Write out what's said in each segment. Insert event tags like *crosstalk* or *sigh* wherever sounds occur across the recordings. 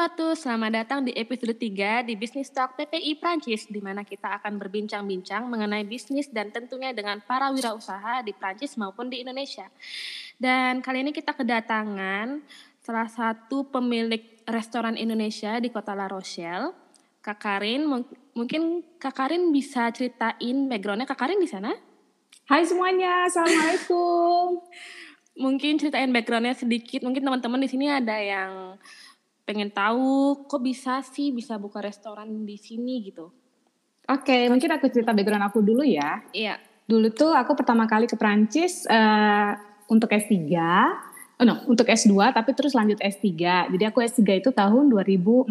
À tous, selamat datang di episode 3 di Business Talk PPI Prancis, di mana kita akan berbincang-bincang mengenai bisnis dan tentunya dengan para wirausaha di Prancis maupun di Indonesia. Dan kali ini kita kedatangan salah satu pemilik restoran Indonesia di kota La Rochelle, Kak Karin. Mungkin Kak Karin bisa ceritain backgroundnya Kak Karin di sana? Hai semuanya, Assalamualaikum. *laughs* mungkin ceritain backgroundnya sedikit, mungkin teman-teman di sini ada yang pengen tahu kok bisa sih bisa buka restoran di sini gitu. Oke, okay, mungkin aku cerita background aku dulu ya. Iya. Dulu tuh aku pertama kali ke Prancis uh, untuk S3. Oh no, untuk S2 tapi terus lanjut S3. Jadi aku S3 itu tahun 2014.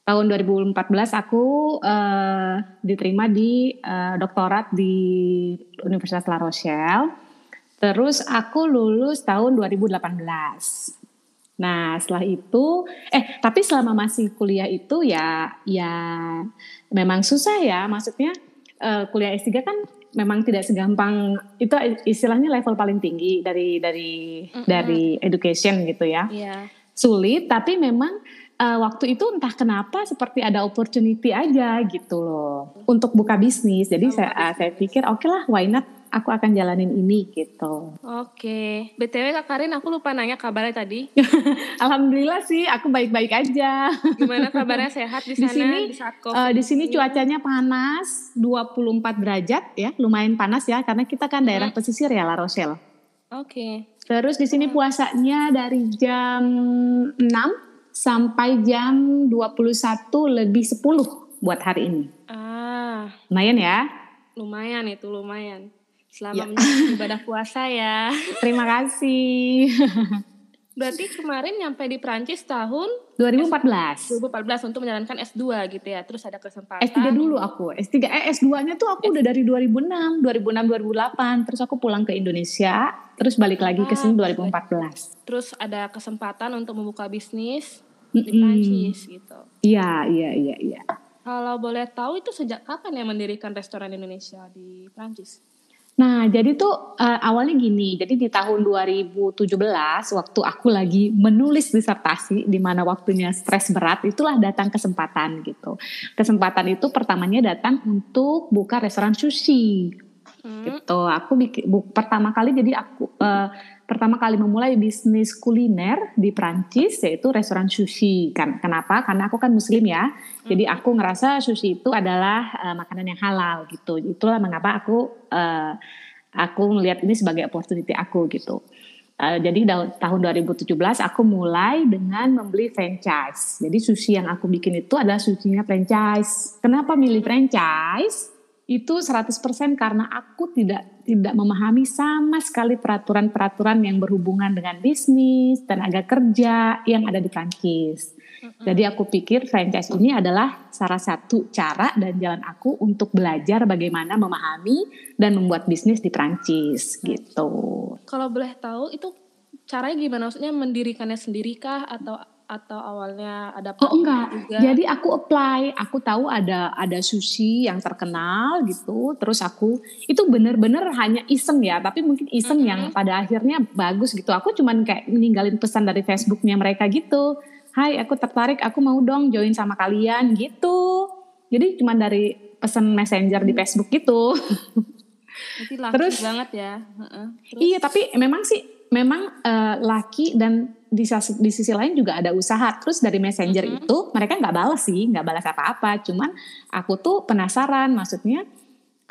Tahun 2014 aku uh, diterima di uh, doktorat di Universitas La Rochelle. Terus aku lulus tahun 2018. Nah, setelah itu eh tapi selama masih kuliah itu ya ya memang susah ya, maksudnya uh, kuliah S3 kan memang tidak segampang itu istilahnya level paling tinggi dari dari mm -hmm. dari education gitu ya. Yeah. Sulit tapi memang uh, waktu itu entah kenapa seperti ada opportunity aja gitu loh untuk buka bisnis. Jadi oh, saya uh, saya pikir oke okay lah why not aku akan jalanin ini gitu. Oke, btw Kak Karin, aku lupa nanya kabarnya tadi. *laughs* Alhamdulillah sih, aku baik-baik aja. Gimana kabarnya *laughs* sehat di sana di sini? Di, saat COVID uh, di sini cuacanya panas, 24 derajat ya, lumayan panas ya, karena kita kan daerah hmm. pesisir ya La Rochelle. Oke. Terus di sini puasanya dari jam 6 sampai jam 21 lebih 10 buat hari ini. Ah. Lumayan ya? Lumayan itu, lumayan. Selamat ya. ibadah puasa ya. *laughs* Terima kasih. *laughs* Berarti kemarin nyampe di Prancis tahun 2014. 2014 untuk menjalankan S2 gitu ya. Terus ada kesempatan. S3 dulu aku. S3 eh S2-nya tuh aku udah dari 2006, 2006 2008. Terus aku pulang ke Indonesia, terus balik lagi ke sini 2014. Ah, terus ada kesempatan untuk membuka bisnis di Prancis gitu. Iya, iya, iya, iya. Kalau boleh tahu itu sejak kapan ya mendirikan restoran Indonesia di Prancis? Nah, jadi tuh uh, awalnya gini. Jadi di tahun 2017 waktu aku lagi menulis disertasi di mana waktunya stres berat, itulah datang kesempatan gitu. Kesempatan itu pertamanya datang untuk buka restoran sushi. Hmm. Gitu. Aku bikin bu, pertama kali jadi aku uh, pertama kali memulai bisnis kuliner di Prancis yaitu restoran sushi. Kan kenapa? Karena aku kan muslim ya. Jadi aku ngerasa sushi itu adalah uh, makanan yang halal gitu. Itulah mengapa aku uh, aku melihat ini sebagai opportunity aku gitu. Uh, jadi tahun 2017 aku mulai dengan membeli franchise. Jadi sushi yang aku bikin itu adalah sushinya franchise. Kenapa milih franchise itu 100% karena aku tidak tidak memahami sama sekali peraturan-peraturan yang berhubungan dengan bisnis, tenaga kerja yang ada di Prancis. Mm-hmm. Jadi aku pikir franchise ini adalah salah satu cara dan jalan aku untuk belajar bagaimana memahami dan membuat bisnis di Prancis gitu. Kalau boleh tahu itu caranya gimana? Maksudnya mendirikannya sendirikah atau atau awalnya ada Oh enggak. Juga? Jadi aku apply, aku tahu ada ada sushi yang terkenal gitu. Terus aku itu bener-bener hanya iseng ya, tapi mungkin iseng mm -hmm. yang pada akhirnya bagus gitu. Aku cuman kayak meninggalin pesan dari Facebooknya mereka gitu. Hai, aku tertarik, aku mau dong join sama kalian gitu. Jadi cuman dari pesan messenger di Facebook gitu. *laughs* Terus banget ya. Terus. Iya, tapi memang sih memang uh, laki dan di, di sisi lain juga ada usaha. Terus dari messenger mm -hmm. itu mereka nggak balas sih, nggak balas apa-apa. Cuman aku tuh penasaran, maksudnya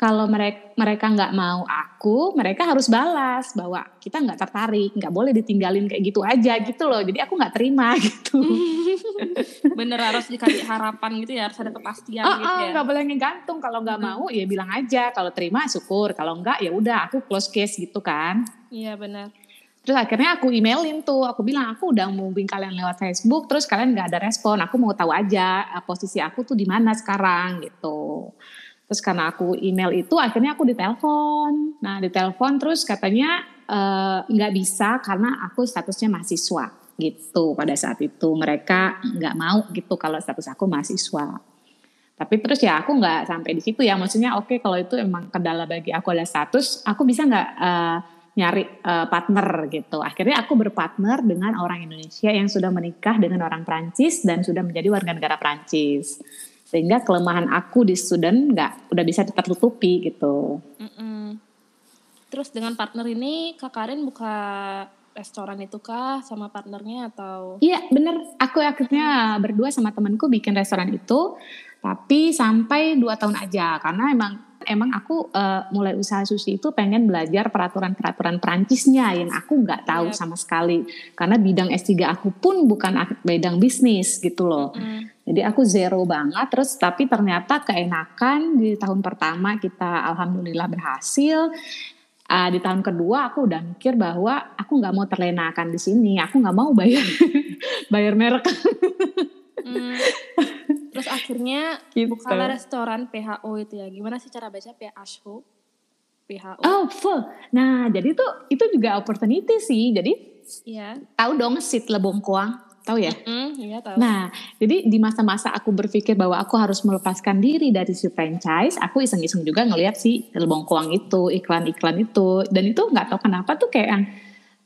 kalau mereka mereka nggak mau aku, mereka harus balas bahwa kita nggak tertarik, nggak boleh ditinggalin kayak gitu aja gitu loh. Jadi aku nggak terima *laughs* gitu. *laughs* Bener harus dikasih harapan gitu ya, harus ada kepastian oh, gitu oh, ya. Nggak boleh ngegantung. Kalau nggak hmm. mau ya bilang aja. Kalau terima syukur. Kalau nggak ya udah aku close case gitu kan. Iya benar. Terus akhirnya aku emailin tuh, aku bilang aku udah hubungin kalian lewat Facebook, terus kalian nggak ada respon. Aku mau tahu aja eh, posisi aku tuh di mana sekarang gitu. Terus karena aku email itu, akhirnya aku ditelepon. Nah ditelepon terus katanya eh, nggak e, bisa karena aku statusnya mahasiswa gitu. Pada saat itu mereka nggak mau gitu kalau status aku mahasiswa. Tapi terus ya aku nggak sampai di situ ya. Maksudnya oke okay, kalau itu emang kendala bagi aku ada status, aku bisa nggak uh, nyari uh, partner gitu. Akhirnya aku berpartner dengan orang Indonesia yang sudah menikah dengan orang Prancis dan sudah menjadi warga negara Prancis. Sehingga kelemahan aku di student nggak udah bisa tertutupi gitu. Mm -mm. Terus dengan partner ini Kak Karin buka restoran itu kah sama partnernya atau? Iya bener, aku akhirnya berdua sama temanku bikin restoran itu, tapi sampai dua tahun aja karena emang emang aku uh, mulai usaha sushi itu pengen belajar peraturan-peraturan Perancisnya yang aku nggak tahu yep. sama sekali karena bidang S3 aku pun bukan bidang bisnis gitu loh. Mm. Jadi aku zero banget terus tapi ternyata keenakan di tahun pertama kita alhamdulillah berhasil. Uh, di tahun kedua aku udah mikir bahwa aku nggak mau terlenakan di sini, aku nggak mau bayar *laughs* bayar merek. mm. *laughs* Terus akhirnya gitu. bukalah restoran PHO itu ya. Gimana sih cara baca PHO? PHO. Oh, full. Nah, jadi itu itu juga opportunity sih. Jadi Iya. Tahu dong sit lebongkoang, tahu ya? Mm, iya tahu. Nah, jadi di masa-masa aku berpikir bahwa aku harus melepaskan diri dari si franchise, aku iseng-iseng juga ngelihat si lebongkoang itu, iklan-iklan itu, dan itu nggak tahu kenapa tuh kayak yang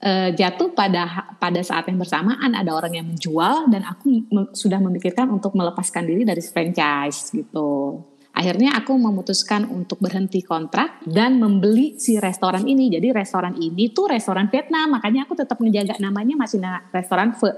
uh, jatuh pada pada saat yang bersamaan ada orang yang menjual dan aku me, sudah memikirkan untuk melepaskan diri dari franchise gitu. Akhirnya aku memutuskan untuk berhenti kontrak dan membeli si restoran ini. Jadi restoran ini tuh restoran Vietnam, makanya aku tetap menjaga namanya masih na restoran Pho.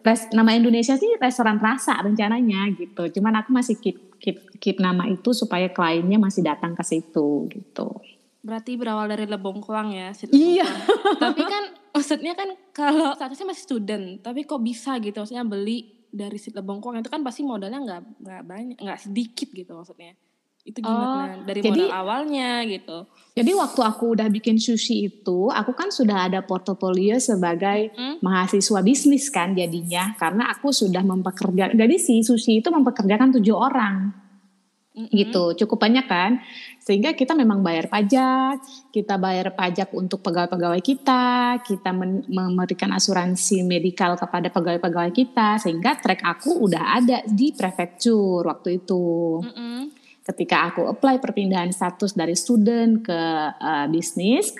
Res, nama Indonesia sih restoran rasa rencananya gitu. Cuman aku masih keep keep keep nama itu supaya kliennya masih datang ke situ gitu. Berarti berawal dari lebongkoang ya? Iya. *laughs* tapi kan maksudnya kan kalau statusnya masih student, tapi kok bisa gitu? Maksudnya beli dari si lebongkoang itu kan pasti modalnya nggak nggak banyak, nggak sedikit gitu maksudnya. Itu gimana? Oh, dari jadi, modal awalnya gitu. Jadi waktu aku udah bikin sushi itu, aku kan sudah ada portofolio sebagai hmm? mahasiswa bisnis kan jadinya, karena aku sudah mempekerjakan. Jadi si sushi itu mempekerjakan tujuh orang mm-hmm. gitu cukup banyak kan sehingga kita memang bayar pajak kita bayar pajak untuk pegawai-pegawai kita kita memberikan asuransi medikal kepada pegawai-pegawai kita sehingga track aku udah ada di prefektur waktu itu mm-hmm. ketika aku apply perpindahan status dari student ke uh, bisnis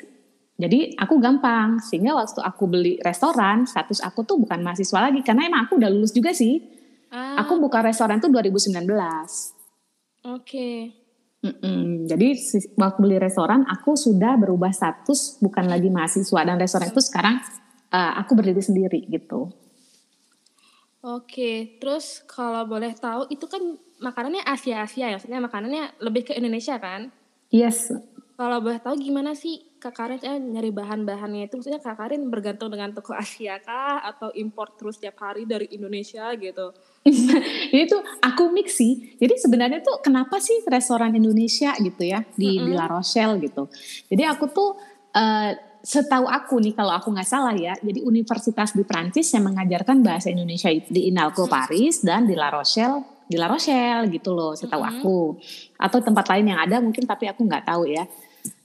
jadi aku gampang sehingga waktu aku beli restoran status aku tuh bukan mahasiswa lagi karena emang aku udah lulus juga sih. Ah. Aku buka restoran tuh 2019. Oke. Mm-mm. Jadi waktu beli restoran aku sudah berubah status bukan lagi mahasiswa dan restoran itu sekarang uh, aku berdiri sendiri gitu. Oke, terus kalau boleh tahu itu kan makanannya Asia-Asia ya, maksudnya makanannya lebih ke Indonesia kan? Yes. Kalau boleh tahu gimana sih Kak Karin eh, nyari bahan-bahannya itu? Maksudnya Kak Karin bergantung dengan toko Asia kah? Atau import terus tiap hari dari Indonesia gitu? *laughs* Jadi tuh aku mix sih. Jadi sebenarnya tuh kenapa sih restoran Indonesia gitu ya di, mm -hmm. di La Rochelle gitu. Jadi aku tuh uh, setahu aku nih kalau aku nggak salah ya, jadi universitas di Prancis yang mengajarkan bahasa Indonesia di Inalco Paris dan di La Rochelle di La Rochelle gitu loh, setahu mm -hmm. aku. Atau tempat lain yang ada mungkin tapi aku nggak tahu ya.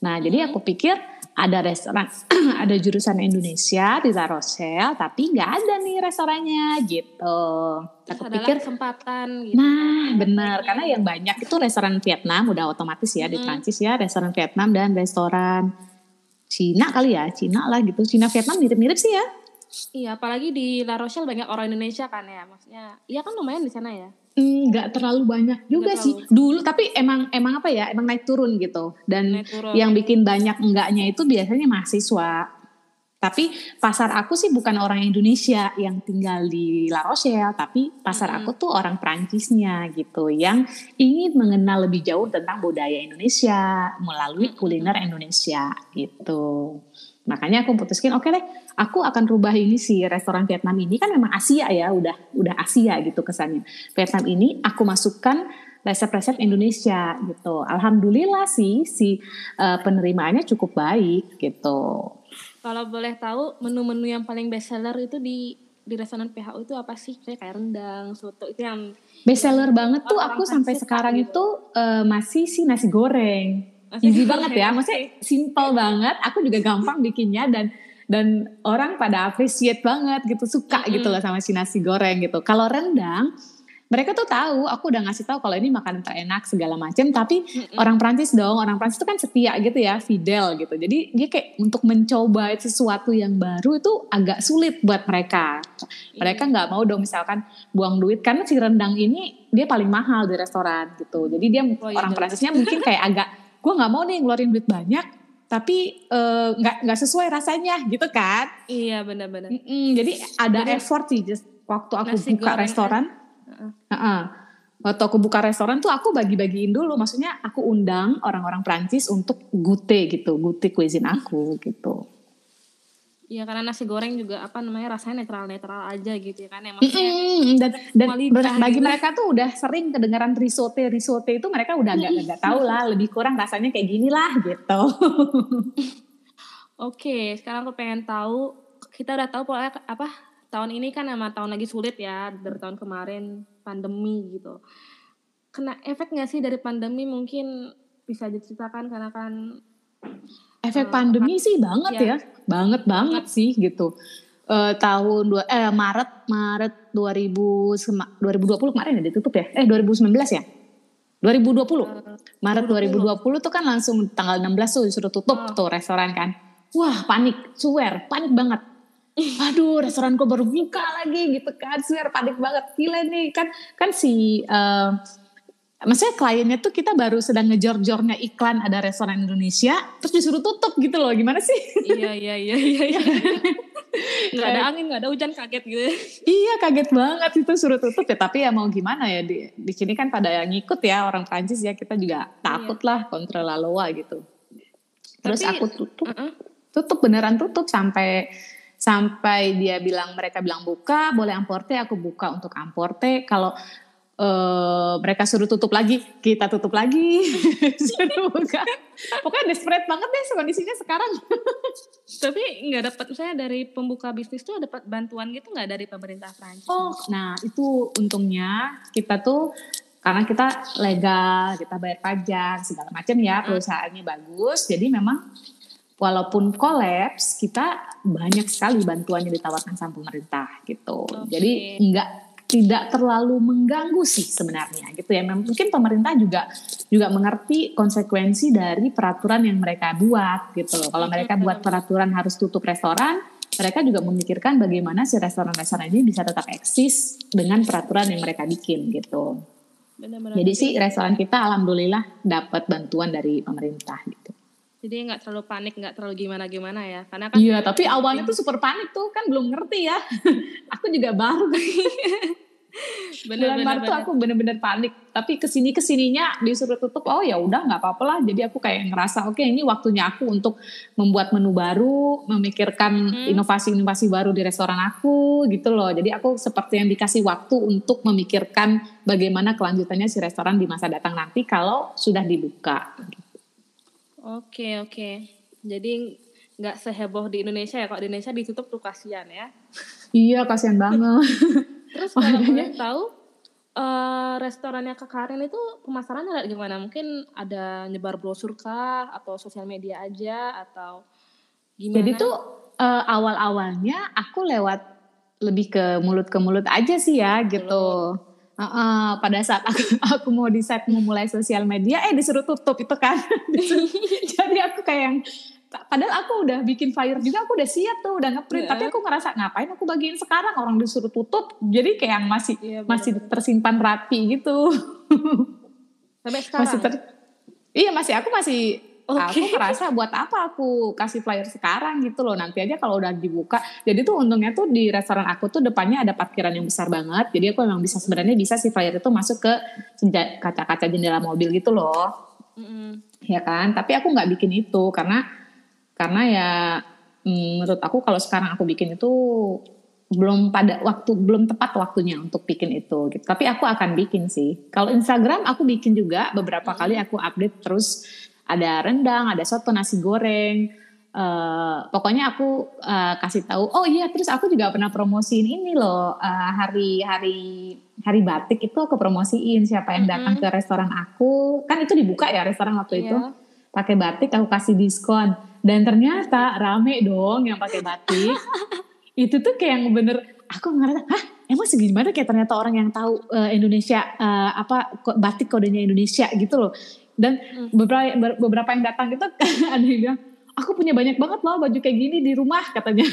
Nah, hmm. jadi aku pikir ada restoran, *clears throat* ada jurusan Indonesia di La Rochelle, tapi nggak ada nih restorannya gitu. Aku pikir kesempatan. Gitu. Nah, benar karena yang banyak itu restoran Vietnam udah otomatis ya hmm. di Prancis ya restoran Vietnam dan restoran Cina kali ya, Cina lah gitu. Cina Vietnam mirip-mirip sih ya. Iya, apalagi di La Rochelle banyak orang Indonesia kan ya, maksudnya. Iya kan lumayan di sana ya. Nggak terlalu banyak juga sih. dulu tapi emang emang apa ya emang naik turun gitu. Dan turun. yang bikin banyak enggaknya itu biasanya mahasiswa. Tapi pasar aku sih bukan orang Indonesia yang tinggal di La Rochelle tapi pasar hmm. aku tuh orang Prancisnya gitu yang ingin mengenal lebih jauh tentang budaya Indonesia melalui kuliner Indonesia gitu makanya aku putuskan oke okay deh aku akan rubah ini si restoran Vietnam ini. Kan memang Asia ya udah udah Asia gitu kesannya. Vietnam ini aku masukkan resep-resep Indonesia gitu. Alhamdulillah sih si uh, penerimaannya cukup baik gitu. Kalau boleh tahu menu-menu yang paling best seller itu di di restoran PHU itu apa sih? Kayak kayak rendang soto itu yang best seller banget tuh aku sampai sekarang gitu. itu uh, masih si nasi goreng easy banget ya. maksudnya simple banget aku juga gampang bikinnya dan dan orang pada appreciate banget gitu suka mm -hmm. gitu loh sama si nasi goreng gitu. Kalau rendang mereka tuh tahu aku udah ngasih tahu kalau ini makanan terenak segala macam tapi mm -mm. orang Prancis dong orang Prancis itu kan setia gitu ya fidel gitu. Jadi dia kayak untuk mencoba sesuatu yang baru itu agak sulit buat mereka. Mereka nggak mau dong misalkan buang duit karena si rendang ini dia paling mahal di restoran gitu. Jadi dia oh, iya, orang Prancisnya mungkin kayak agak *laughs* gue nggak mau nih ngeluarin duit banyak tapi eh, nggak uh, nggak sesuai rasanya gitu kan? Iya benar-benar mm -mm, jadi ada jadi, effort sih just waktu aku buka restoran. Uh -uh. Waktu aku buka restoran tuh aku bagi-bagiin dulu, maksudnya aku undang orang-orang Prancis untuk gute gitu, gute cuisine aku gitu. Iya karena nasi goreng juga apa namanya rasanya netral-netral aja gitu ya kan ya maksudnya. Mm, dan dan bagi gitu. mereka tuh udah sering kedengaran risotto risotto itu mereka udah nggak nggak tahu lah lebih kurang rasanya kayak gini lah gitu. *laughs* Oke, sekarang aku pengen tahu kita udah tahu pola apa tahun ini kan emang tahun lagi sulit ya dari tahun kemarin pandemi gitu. Kena efek nggak sih dari pandemi mungkin bisa diceritakan karena kan efek uh, pandemi sih banget ya, ya. banget banget sih gitu. Uh, tahun dua eh Maret Maret 2000 2020 kemarin ya ditutup ya? Eh 2019 ya? 2020. Uh, Maret 2020. 2020 tuh kan langsung tanggal 16 tuh disuruh tutup uh. tuh restoran kan. Wah, panik, swear, panik banget *laughs* aduh restoran kok baru buka lagi gitu kan swear panik banget gila nih kan kan si uh, maksudnya kliennya tuh kita baru sedang ngejor-jornya iklan ada restoran Indonesia terus disuruh tutup gitu loh. Gimana sih? Iya iya iya iya, iya. *laughs* nggak ada angin nggak ada hujan kaget gitu. Iya kaget banget itu suruh tutup ya. Tapi ya mau gimana ya di di sini kan pada yang ngikut ya orang Prancis ya. Kita juga takut iya. lah kontra laloa gitu. Terus tapi, aku tutup. Uh -uh. tutup beneran tutup. Sampai sampai dia bilang mereka bilang buka boleh amporte aku buka untuk amporte. Kalau uh, mereka suruh tutup lagi kita tutup lagi. *laughs* Suruh buka. Pokoknya desperate banget deh kondisinya sekarang. *laughs* Tapi nggak dapat saya dari pembuka bisnis tuh dapat bantuan gitu nggak dari pemerintah Prancis oh nah itu untungnya kita tuh karena kita legal, kita bayar pajak segala macam ya perusahaannya bagus, jadi memang walaupun kolaps kita banyak sekali bantuan yang ditawarkan sama pemerintah gitu. Okay. Jadi enggak tidak terlalu mengganggu sih sebenarnya gitu ya. Mungkin pemerintah juga juga mengerti konsekuensi dari peraturan yang mereka buat gitu loh. Kalau mereka buat peraturan harus tutup restoran, mereka juga memikirkan bagaimana si restoran-restoran ini bisa tetap eksis dengan peraturan yang mereka bikin gitu. Benar -benar. Jadi sih restoran kita alhamdulillah dapat bantuan dari pemerintah gitu. Jadi nggak terlalu panik, nggak terlalu gimana-gimana ya. Karena kan Iya, tapi awalnya tuh super panik tuh kan belum ngerti ya. *laughs* aku juga baru. *laughs* bener, Bulan bener, Maret tuh aku bener-bener panik. Tapi ke sini ke sininya disuruh tutup, oh ya udah nggak apa-apa lah. Jadi aku kayak ngerasa oke okay, ini waktunya aku untuk membuat menu baru, memikirkan hmm. inovasi-inovasi baru di restoran aku gitu loh. Jadi aku seperti yang dikasih waktu untuk memikirkan bagaimana kelanjutannya si restoran di masa datang nanti kalau sudah dibuka. Oke oke. Jadi nggak seheboh di Indonesia ya. Kalau di Indonesia ditutup tuh kasihan ya. Iya kasihan banget. *laughs* Terus kalau boleh tahu uh, restorannya Kak Karin itu pemasarannya gimana? Mungkin ada nyebar brosur kah atau sosial media aja atau gimana? Jadi tuh uh, awal-awalnya aku lewat lebih ke mulut ke mulut aja sih ya gitu. Uh, uh, pada saat aku, *laughs* aku mau decide mau mulai sosial media, eh disuruh tutup itu kan. *laughs* Jadi aku kayak yang, padahal aku udah bikin flyer juga, aku udah siap tuh, udah ngeprint. Yeah. Tapi aku ngerasa ngapain aku bagiin sekarang orang disuruh tutup. Jadi kayak yang masih yeah, masih tersimpan rapi gitu. Sampai *laughs* sekarang. Masih ter, iya masih aku masih Okay. Aku merasa buat apa aku kasih flyer sekarang gitu loh. Nanti aja kalau udah dibuka. Jadi tuh untungnya tuh di restoran aku tuh depannya ada parkiran yang besar banget. Jadi aku memang bisa sebenarnya bisa si flyer itu masuk ke kaca-kaca jendela mobil gitu loh. Mm-hmm. Ya kan? Tapi aku nggak bikin itu karena karena ya mm, menurut aku kalau sekarang aku bikin itu belum pada waktu belum tepat waktunya untuk bikin itu gitu. Tapi aku akan bikin sih. Kalau Instagram aku bikin juga beberapa kali aku update terus ada rendang, ada soto, nasi goreng. Uh, pokoknya aku uh, kasih tahu. Oh iya, terus aku juga pernah promosiin ini loh uh, hari hari hari batik itu aku promosiin siapa yang datang mm -hmm. ke restoran aku. Kan itu dibuka ya restoran waktu yeah. itu. Pakai batik aku kasih diskon dan ternyata rame dong yang pakai batik. *laughs* itu tuh kayak yang bener aku ngerasa, hah emang segimana kayak ternyata orang yang tahu uh, Indonesia uh, apa batik kodenya Indonesia gitu loh dan hmm. beberapa beberapa yang datang itu *laughs* ada yang bilang aku punya banyak banget loh baju kayak gini di rumah katanya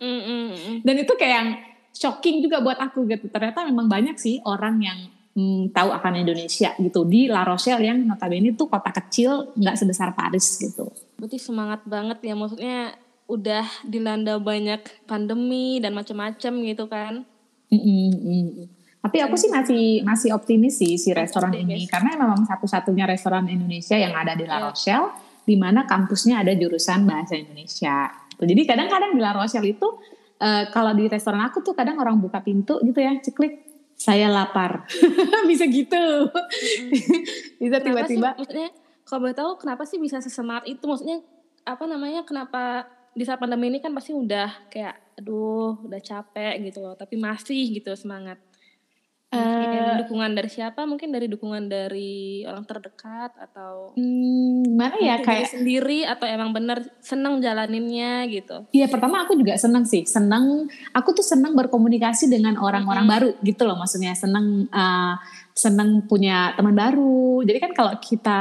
mm, mm, mm. dan itu kayak yang shocking juga buat aku gitu ternyata memang banyak sih orang yang hmm, tahu akan Indonesia gitu di La Rochelle yang notabene itu kota kecil nggak sebesar Paris gitu. Berarti semangat banget ya maksudnya udah dilanda banyak pandemi dan macam-macam gitu kan. Mm -mm, Tapi aku sih masih masih optimis sih si restoran optimis. ini karena memang satu-satunya restoran Indonesia yang ada di La iya. Rochelle di mana kampusnya ada jurusan bahasa Indonesia. Jadi kadang-kadang di La Rochelle itu uh, kalau di restoran aku tuh kadang orang buka pintu gitu ya, ceklik saya lapar. *laughs* Bisa gitu. Bisa tiba-tiba. Maksudnya kalau boleh tahu kenapa sih bisa sesemangat itu? Maksudnya apa namanya kenapa di saat pandemi ini kan pasti udah kayak aduh udah capek gitu loh. Tapi masih gitu semangat Uh, dukungan dari siapa? Mungkin dari dukungan dari orang terdekat atau hmm, mana ya kayak sendiri atau emang bener seneng jalaninnya gitu? Iya pertama aku juga seneng sih, seneng. Aku tuh seneng berkomunikasi dengan orang-orang hmm. baru gitu loh, maksudnya seneng uh, seneng punya teman baru. Jadi kan kalau kita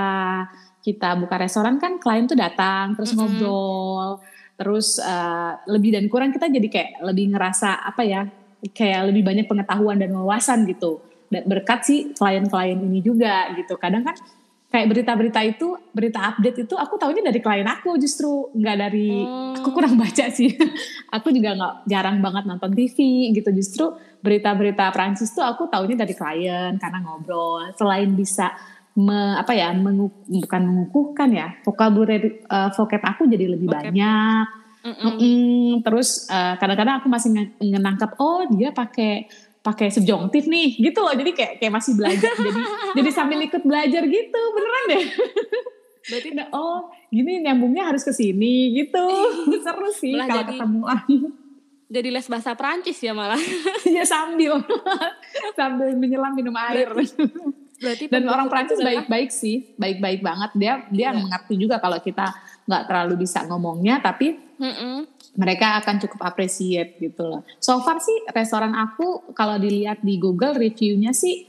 kita buka restoran kan klien tuh datang terus hmm. ngobrol, terus uh, lebih dan kurang kita jadi kayak lebih ngerasa apa ya? Kayak lebih banyak pengetahuan dan wawasan gitu. Berkat sih klien-klien ini juga gitu. Kadang kan kayak berita-berita itu berita update itu aku tahunya dari klien aku justru nggak dari hmm. aku kurang baca sih. *laughs* Aku juga nggak jarang banget nonton TV gitu. Justru berita-berita Prancis tuh aku tahunya dari klien karena ngobrol. Selain bisa me, apa ya mengu, bukan mengukuhkan ya vocabulary uh, vocab aku jadi lebih vocab. banyak Mm -mm. Terus eh, kadang-kadang aku masih ngenangkap oh dia pakai pakai subjungtif nih gitu loh. Jadi kayak kayak masih belajar. *laughs* Jadi jadi sambil ikut belajar gitu. Beneran deh. Berarti oh gini nyambungnya harus ke sini gitu. *laughs* Seru sih kalau ketemu. *laughs* jadi les bahasa Prancis ya malah. Ya sambil. Sambil menyelam minum air. Berarti dan orang Prancis baik-baik sih. Baik-baik banget. Dia dia yeah. mengerti juga kalau kita nggak terlalu bisa ngomongnya tapi Mm-mm. mereka akan cukup appreciate gitu loh. So far sih restoran aku kalau dilihat di Google reviewnya sih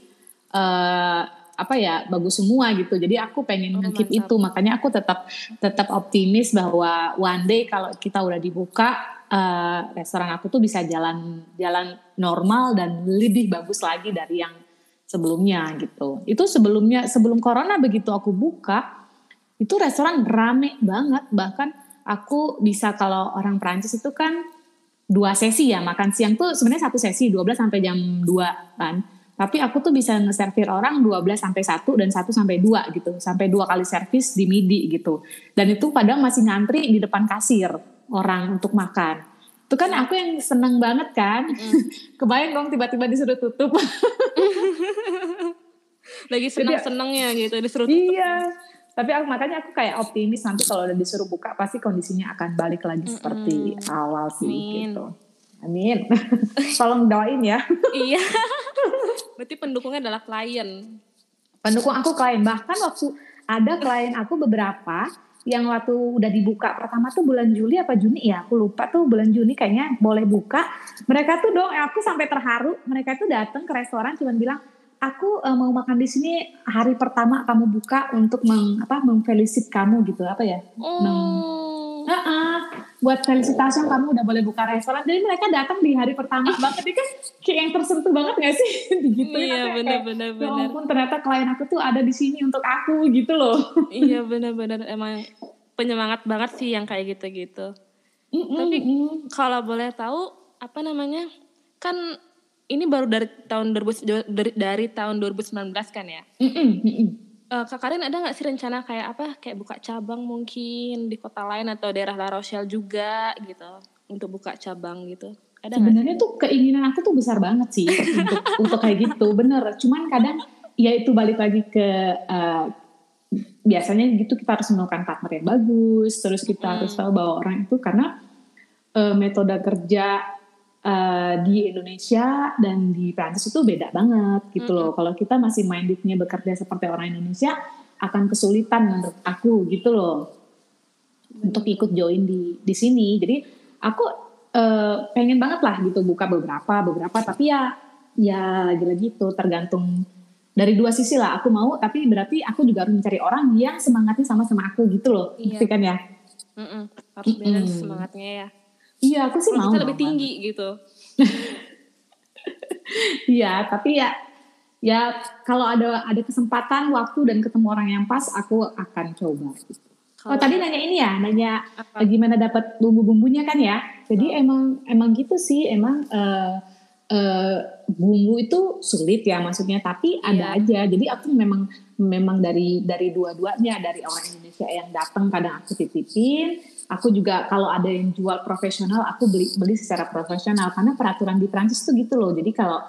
uh, apa ya bagus semua gitu. Jadi aku pengen oh, keep itu makanya aku tetap tetap optimis bahwa one day kalau kita udah dibuka uh, restoran aku tuh bisa jalan jalan normal dan lebih bagus lagi dari yang sebelumnya gitu. Itu sebelumnya sebelum corona begitu aku buka itu restoran rame banget bahkan aku bisa kalau orang Prancis itu kan dua sesi ya makan siang tuh sebenarnya satu sesi 12 sampai jam 2 kan. Tapi aku tuh bisa nge-servir orang 12 sampai 1 dan 1 sampai 2 gitu. Sampai dua kali servis di midi gitu. Dan itu padahal masih ngantri di depan kasir orang untuk makan. Itu kan aku yang seneng banget kan. Mm. *laughs* Kebayang dong tiba-tiba disuruh tutup. *laughs* Lagi seneng-senengnya gitu disuruh tutup. Iya tapi aku makanya aku kayak optimis nanti kalau udah disuruh buka pasti kondisinya akan balik lagi mm -hmm. seperti awal sih Amin. gitu. Amin. *laughs* Tolong doain ya. *laughs* iya. Berarti pendukungnya adalah klien. Pendukung aku klien. Bahkan waktu ada klien aku beberapa yang waktu udah dibuka pertama tuh bulan Juli apa Juni ya aku lupa tuh bulan Juni kayaknya boleh buka mereka tuh dong aku sampai terharu mereka tuh datang ke restoran cuma bilang aku uh, mau makan di sini hari pertama kamu buka untuk meng, apa memfelisit kamu gitu apa ya? Oh. Meng, uh -uh, buat felisitasi kamu udah boleh buka restoran. Jadi mereka datang di hari pertama *laughs* banget ini kan kayak yang tersentuh banget gak sih? *laughs* gitu iya benar benar benar. Ya ampun ternyata klien aku tuh ada di sini untuk aku gitu loh. *laughs* iya benar benar emang penyemangat banget sih yang kayak gitu-gitu. Mm -mm, Tapi kalau boleh tahu apa namanya? Kan ini baru dari tahun 2000 dari, dari tahun 2019 kan ya? Mm -mm, mm Uh, Kak Karin ada nggak sih rencana kayak apa? Kayak buka cabang mungkin di kota lain atau daerah La Rochelle juga gitu untuk buka cabang gitu? Ada Sebenarnya tuh keinginan aku tuh besar banget sih untuk *laughs* untuk kayak gitu, bener. Cuman kadang ya itu balik lagi ke uh, biasanya gitu kita harus menemukan partner yang bagus, terus kita hmm. harus tahu bahwa orang itu karena uh, metode kerja uh, di Indonesia dan di Prancis itu beda banget gitu loh. Mm -hmm. Kalau kita masih mindednya bekerja seperti orang Indonesia akan kesulitan menurut aku gitu loh untuk ikut join di di sini. Jadi aku uh, pengen banget lah gitu buka beberapa beberapa tapi ya ya lagi-lagi itu tergantung dari dua sisi lah aku mau tapi berarti aku juga harus mencari orang yang semangatnya sama sama aku gitu loh iya. kan ya mm -mm. harus mm -mm. semangatnya ya iya aku sih mau lebih tinggi gitu *laughs* Iya, tapi ya ya kalau ada ada kesempatan waktu dan ketemu orang yang pas aku akan coba Oh tadi nanya ini ya, nanya apa? gimana dapat bumbu-bumbunya kan ya. Jadi oh. emang emang gitu sih, emang uh, uh, bumbu itu sulit ya maksudnya, tapi iya. ada aja. Jadi aku memang memang dari dari dua-duanya dari orang Indonesia yang datang kadang aku titipin. Aku juga kalau ada yang jual profesional, aku beli beli secara profesional. Karena peraturan di Prancis tuh gitu loh. Jadi kalau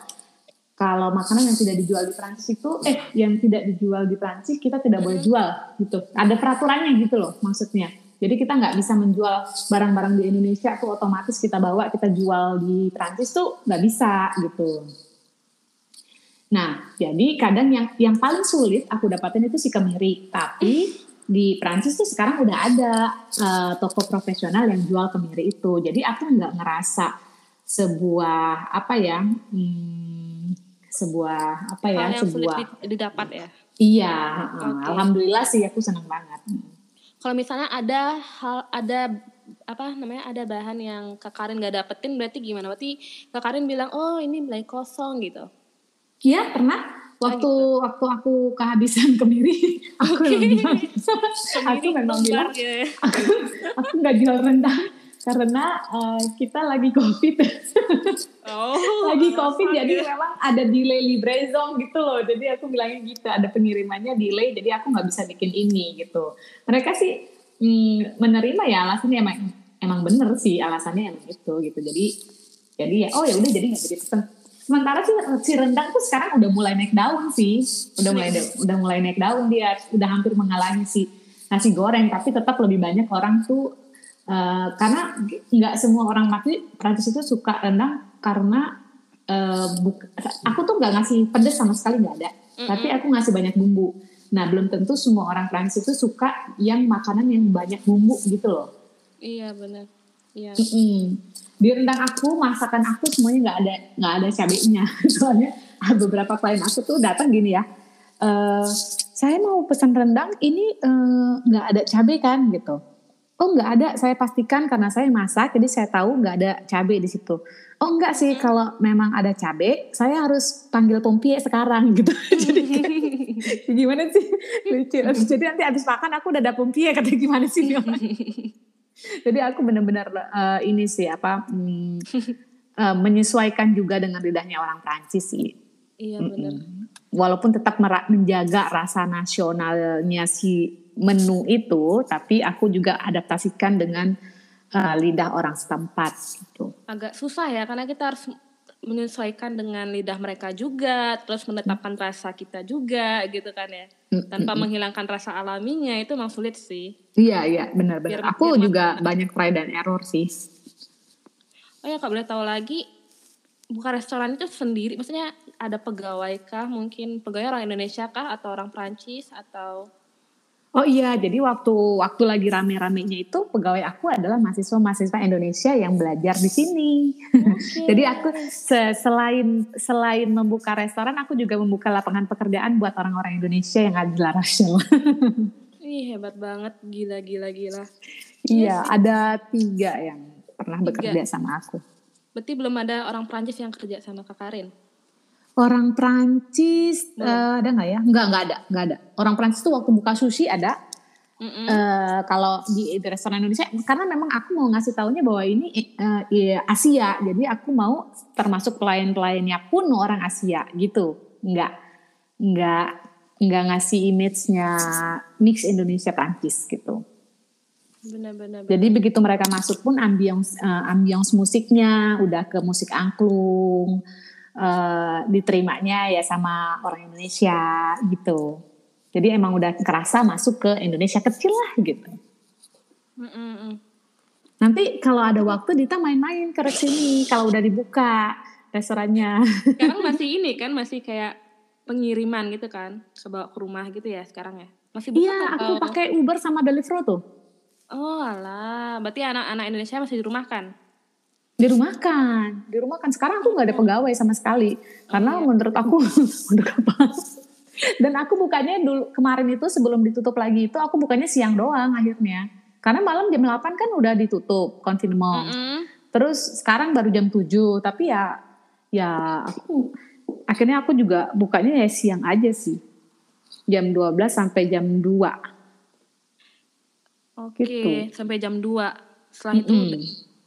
kalau makanan yang tidak dijual di Prancis itu eh yang tidak dijual di Prancis kita tidak boleh jual gitu. Ada peraturannya gitu loh maksudnya. Jadi kita nggak bisa menjual barang-barang di Indonesia tuh otomatis kita bawa kita jual di Prancis tuh nggak bisa gitu. Nah jadi kadang yang yang paling sulit aku dapatin itu si kemiri. Tapi di Prancis tuh sekarang udah ada uh, toko profesional yang jual kemiri itu. Jadi aku nggak ngerasa sebuah apa ya hmm, sebuah apa ya Hal yang sebuah sulit didapat ya? Iya okay. alhamdulillah sih aku senang banget. Kalau misalnya ada hal ada apa namanya ada bahan yang kak Karin gak dapetin berarti gimana? Berarti kak Karin bilang oh ini mulai kosong gitu. Iya pernah waktu oh, gitu. waktu aku kehabisan kemiri *laughs* aku okay. memang aku memang bilang ya. aku aku nggak jual rendang karena uh, kita lagi covid. Oh, *laughs* lagi covid jadi memang ada delay librezong gitu loh. Jadi aku bilangnya gitu ada pengirimannya delay jadi aku nggak bisa bikin ini gitu. Mereka sih mm, menerima ya alasannya emang emang bener sih alasannya emang itu gitu. Jadi jadi ya oh ya udah jadi nggak jadi pesen sementara sih si rendang tuh sekarang udah mulai naik daun sih udah mulai udah mulai naik daun dia udah hampir mengalahi si nasi goreng tapi tetap lebih banyak orang tuh Uh, karena nggak semua orang mati Prancis itu suka rendang karena uh, buk, aku tuh nggak ngasih pedas sama sekali nggak ada, mm-hmm. tapi aku ngasih banyak bumbu. Nah belum tentu semua orang Prancis itu suka yang makanan yang banyak bumbu gitu loh. Iya benar. Iya. Mm-hmm. Di rendang aku masakan aku semuanya nggak ada nggak ada cabenya *laughs* soalnya beberapa klien aku tuh datang gini ya. Uh, saya mau pesan rendang ini nggak uh, ada cabai kan gitu Oh nggak ada, saya pastikan karena saya masak, jadi saya tahu nggak ada cabai di situ. Oh enggak sih, kalau memang ada cabai, saya harus panggil pompie sekarang *laughs* gitu. jadi gimana sih *laughs* lucu. Jadi nanti habis makan aku udah ada pompie, kata gimana sih Jadi aku benar-benar uh, ini sih apa um, uh, menyesuaikan juga dengan lidahnya orang Prancis sih. Iya benar. Walaupun tetap menjaga rasa nasionalnya si menu itu, tapi aku juga adaptasikan dengan uh, lidah orang setempat gitu. Agak susah ya karena kita harus menyesuaikan dengan lidah mereka juga, terus menetapkan rasa kita juga gitu kan ya. Tanpa menghilangkan rasa alaminya itu memang sulit sih. Iya iya benar-benar. Aku biar juga makan. banyak try dan error sih. Oh ya kak boleh tahu lagi buka restoran itu sendiri, maksudnya ada pegawai kah? Mungkin pegawai orang Indonesia kah atau orang Prancis atau Oh iya, jadi waktu waktu lagi rame-ramenya itu pegawai aku adalah mahasiswa-mahasiswa Indonesia yang belajar di sini. Okay. *laughs* jadi aku se selain selain membuka restoran, aku juga membuka lapangan pekerjaan buat orang-orang Indonesia yang ada di La Rochelle. *laughs* Ih hebat banget, gila gila gila. Iya, yes. ada tiga yang pernah tiga. bekerja sama aku. Berarti belum ada orang Prancis yang kerja sama Kak Karin? Orang Prancis uh, ada nggak ya? Nggak nggak ada nggak ada. Orang Prancis tuh waktu buka sushi ada. Mm -mm. Uh, kalau di, di restoran Indonesia karena memang aku mau ngasih tahunya bahwa ini uh, Asia jadi aku mau termasuk pelayan-pelayannya pun orang Asia gitu nggak nggak nggak ngasih image-nya mix Indonesia Prancis gitu. Benar-benar. Jadi begitu mereka masuk pun ambience uh, ambience musiknya udah ke musik angklung uh, diterimanya ya sama orang Indonesia gitu. Jadi emang udah kerasa masuk ke Indonesia kecil lah gitu. Mm -mm. Nanti kalau ada waktu Dita main-main ke sini kalau udah dibuka restorannya. Sekarang *laughs* masih ini kan masih kayak pengiriman gitu kan, ke bawa ke rumah gitu ya sekarang ya. Masih buka Iya, kan, aku pakai Uber sama Deliveroo tuh. Oh alah, berarti anak-anak Indonesia masih di rumah kan? Dirumahkan dirumahkan sekarang aku nggak ada pegawai sama sekali. Karena menurut aku *laughs* untuk apa? Dan aku bukannya dulu kemarin itu sebelum ditutup lagi itu aku bukannya siang doang akhirnya. Karena malam jam 8 kan udah ditutup konfirmasi mm -hmm. terus sekarang baru jam 7 tapi ya ya aku akhirnya aku juga bukanya ya siang aja sih. Jam 12 sampai jam 2 Oke, gitu. sampai jam 2. Setelah mm -hmm. itu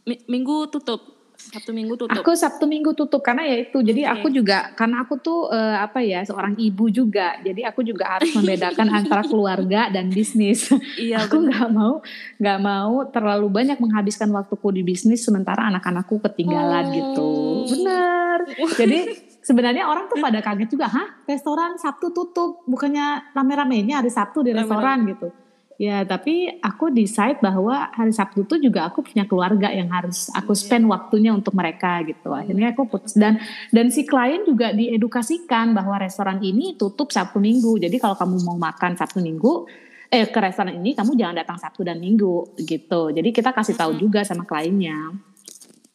minggu tutup. Sabtu Minggu tutup. Aku Sabtu Minggu tutup karena ya itu. Jadi okay. aku juga karena aku tuh uh, apa ya seorang ibu juga. Jadi aku juga harus *laughs* membedakan antara keluarga dan bisnis. Iya. aku nggak mau nggak mau terlalu banyak menghabiskan waktuku di bisnis sementara anak-anakku ketinggalan gitu. oh. gitu. Benar. Jadi sebenarnya orang tuh pada kaget juga, hah restoran Sabtu tutup, bukannya rame-ramenya hari Sabtu di restoran gitu. Ya, tapi aku decide bahwa hari Sabtu itu juga aku punya keluarga yang harus aku iya. spend waktunya untuk mereka gitu. Akhirnya aku putus dan dan si klien juga diedukasikan bahwa restoran ini tutup Sabtu Minggu. Jadi kalau kamu mau makan Sabtu Minggu eh ke restoran ini kamu jangan datang Sabtu dan Minggu gitu. Jadi kita kasih tahu juga sama kliennya.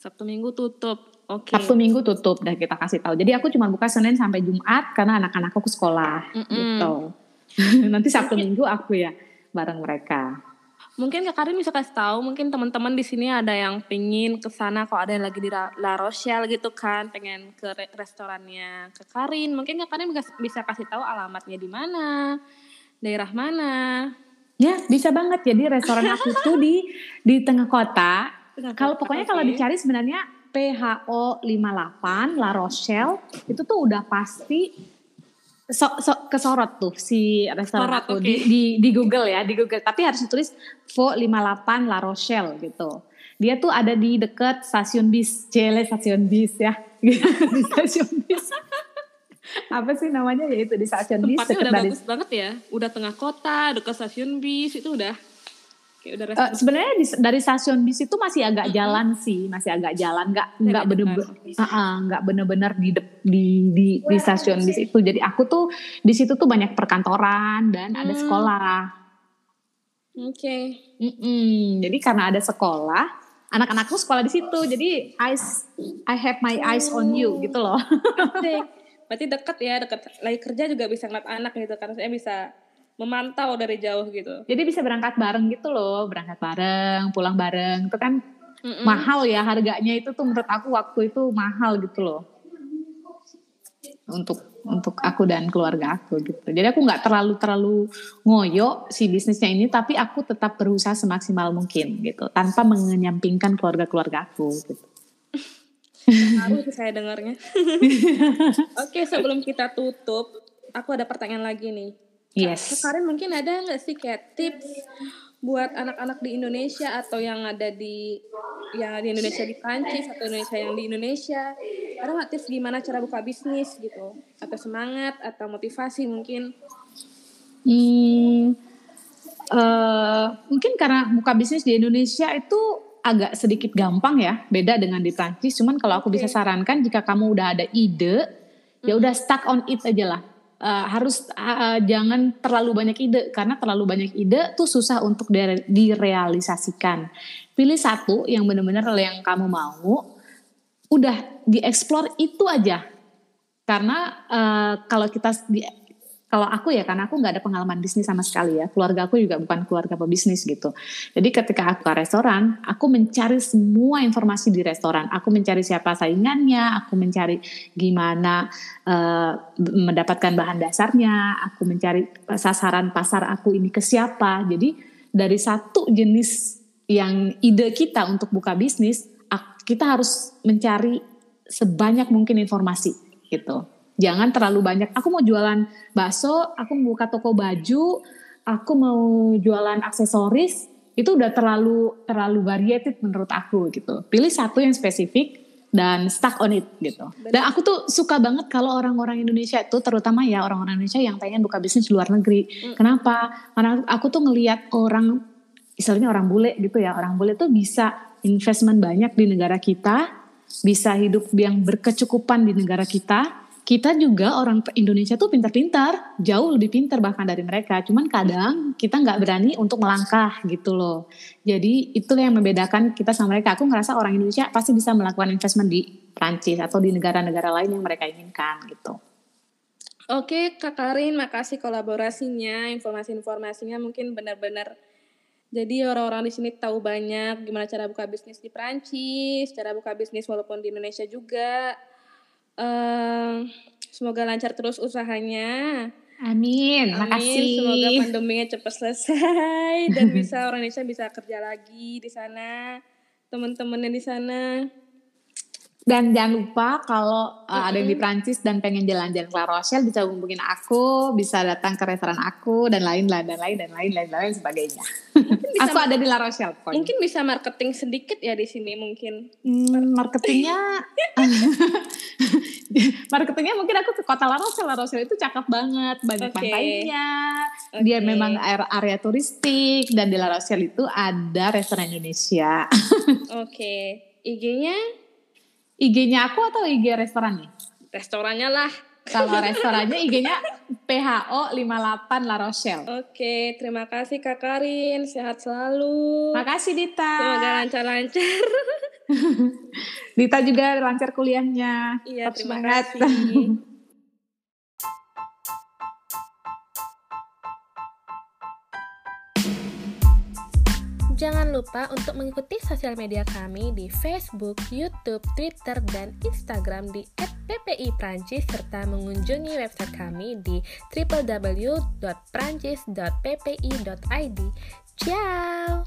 Sabtu Minggu tutup. Oke. Okay. Sabtu Minggu tutup dan kita kasih tahu. Jadi aku cuma buka Senin sampai Jumat karena anak-anakku ke sekolah mm -mm. gitu. *laughs* Nanti Sabtu Minggu aku ya bareng mereka. Mungkin Kak Karin bisa kasih tahu, mungkin teman-teman di sini ada yang pingin ke sana kalau ada yang lagi di La Rochelle gitu kan, pengen ke restorannya Kak Karin. Mungkin Kak Karin bisa kasih tahu alamatnya di mana, daerah mana. Ya, bisa banget. Jadi restoran aku tuh di di tengah kota. Kalau pokoknya okay. kalau dicari sebenarnya PHO 58 La Rochelle itu tuh udah pasti so, so, kesorot tuh si restoran Sorot, aku okay. di, di di Google ya, di Google. Tapi harus ditulis Vo 58 La Rochelle gitu. Dia tuh ada di dekat stasiun bis, Cele stasiun bis ya. *laughs* di stasiun bis. Apa sih namanya ya itu di stasiun bis. Tempatnya udah bagus banget ya. Udah tengah kota, dekat stasiun bis itu udah uh, sebenarnya di, dari stasiun bis itu masih agak mm-hmm. jalan sih, masih agak jalan, nggak nggak bener-bener nggak bener-bener di, di di di stasiun bis itu. Jadi aku tuh di situ tuh banyak perkantoran dan hmm. ada sekolah. Oke. Okay. Jadi karena ada sekolah, anak-anakku sekolah di situ. Jadi eyes, I have my eyes on you gitu loh. *laughs* Berarti deket ya, deket. Lagi kerja juga bisa ngeliat anak gitu kan. Saya bisa memantau dari jauh gitu. Jadi bisa berangkat bareng gitu loh, berangkat bareng, pulang bareng. Itu kan mm -mm. mahal ya harganya itu tuh menurut aku waktu itu mahal gitu loh. Untuk untuk aku dan keluarga aku gitu. Jadi aku nggak terlalu terlalu ngoyo si bisnisnya ini, tapi aku tetap berusaha semaksimal mungkin gitu, tanpa mengenyampingkan keluarga-keluarga aku gitu. Harus saya dengarnya. *laughs* Oke, sebelum kita tutup, aku ada pertanyaan lagi nih Yes. Kemarin mungkin ada nggak sih kayak tips buat anak-anak di Indonesia atau yang ada di yang di Indonesia di Prancis atau Indonesia yang di Indonesia? Ada nggak tips gimana cara buka bisnis gitu? Atau semangat atau motivasi mungkin? Hmm, uh, mungkin karena buka bisnis di Indonesia itu agak sedikit gampang ya beda dengan di Prancis. Cuman kalau aku okay. bisa sarankan jika kamu udah ada ide ya udah stuck on it aja lah uh, harus uh, jangan terlalu banyak ide karena terlalu banyak ide tuh susah untuk direalisasikan. Pilih satu yang benar-benar yang kamu mau, udah dieksplor itu aja. Karena uh, kalau kita kalau aku ya karena aku nggak ada pengalaman bisnis sama sekali ya. Keluarga aku juga bukan keluarga pebisnis gitu. Jadi ketika aku ke restoran aku mencari semua informasi di restoran. Aku mencari siapa saingannya aku mencari gimana uh, mendapatkan bahan dasarnya aku mencari sasaran pasar aku ini ke siapa. Jadi dari satu jenis yang ide kita untuk buka bisnis kita harus mencari sebanyak mungkin informasi gitu Jangan terlalu banyak. Aku mau jualan bakso, aku mau buka toko baju, aku mau jualan aksesoris, itu udah terlalu terlalu variated menurut aku gitu. Pilih satu yang spesifik dan stuck on it gitu. Dan aku tuh suka banget kalau orang-orang Indonesia itu terutama ya orang-orang Indonesia yang pengen buka bisnis di luar negeri. Mm. Kenapa? Karena aku tuh ngelihat orang misalnya orang bule gitu ya, orang bule tuh bisa investment banyak di negara kita, bisa hidup yang berkecukupan di negara kita, kita juga orang Indonesia tuh pintar-pintar, jauh lebih pintar bahkan dari mereka. Cuman kadang kita nggak berani untuk melangkah gitu loh. Jadi itulah yang membedakan kita sama mereka. Aku ngerasa orang Indonesia pasti bisa melakukan investment di Prancis atau di negara-negara lain yang mereka inginkan gitu. Oke, Kak Karin, makasih kolaborasinya, informasi-informasinya mungkin benar-benar jadi orang-orang di sini tahu banyak gimana cara buka bisnis di Prancis, cara buka bisnis walaupun di Indonesia juga Uh, semoga lancar terus usahanya. Amin, Amin. makasih. Semoga pandeminya cepat selesai dan bisa orang Indonesia bisa kerja lagi di sana, teman-temannya di sana. Dan jangan lupa kalau uh, ada yang di Prancis dan pengen jalan-jalan ke La Rochelle bisa hubungin aku, bisa datang ke restoran aku dan lain-lain dan lain dan lain dan lain sebagainya. aku ada di La Rochelle. Pokoknya. Mungkin bisa marketing sedikit ya di sini mungkin. Hmm, marketingnya *laughs* marketingnya mungkin aku ke kota La Rochelle. La Rochelle itu cakep banget, banyak okay. pantainya. Okay. Dia memang area turistik dan di La Rochelle itu ada restoran Indonesia. *laughs* Oke. Okay. IG-nya IG-nya aku atau IG restorannya? Restorannya lah. Kalau *laughs* restorannya IG-nya PHO 58 La Rochelle. Oke, terima kasih Kak Karin. Sehat selalu. Makasih Dita. Semoga lancar-lancar. *laughs* Dita juga lancar kuliahnya. Iya, terima kasih. *laughs* Jangan lupa untuk mengikuti sosial media kami di Facebook, YouTube, Twitter, dan Instagram di @ppi_prancis serta mengunjungi website kami di www.prancis.ppi.id. Ciao!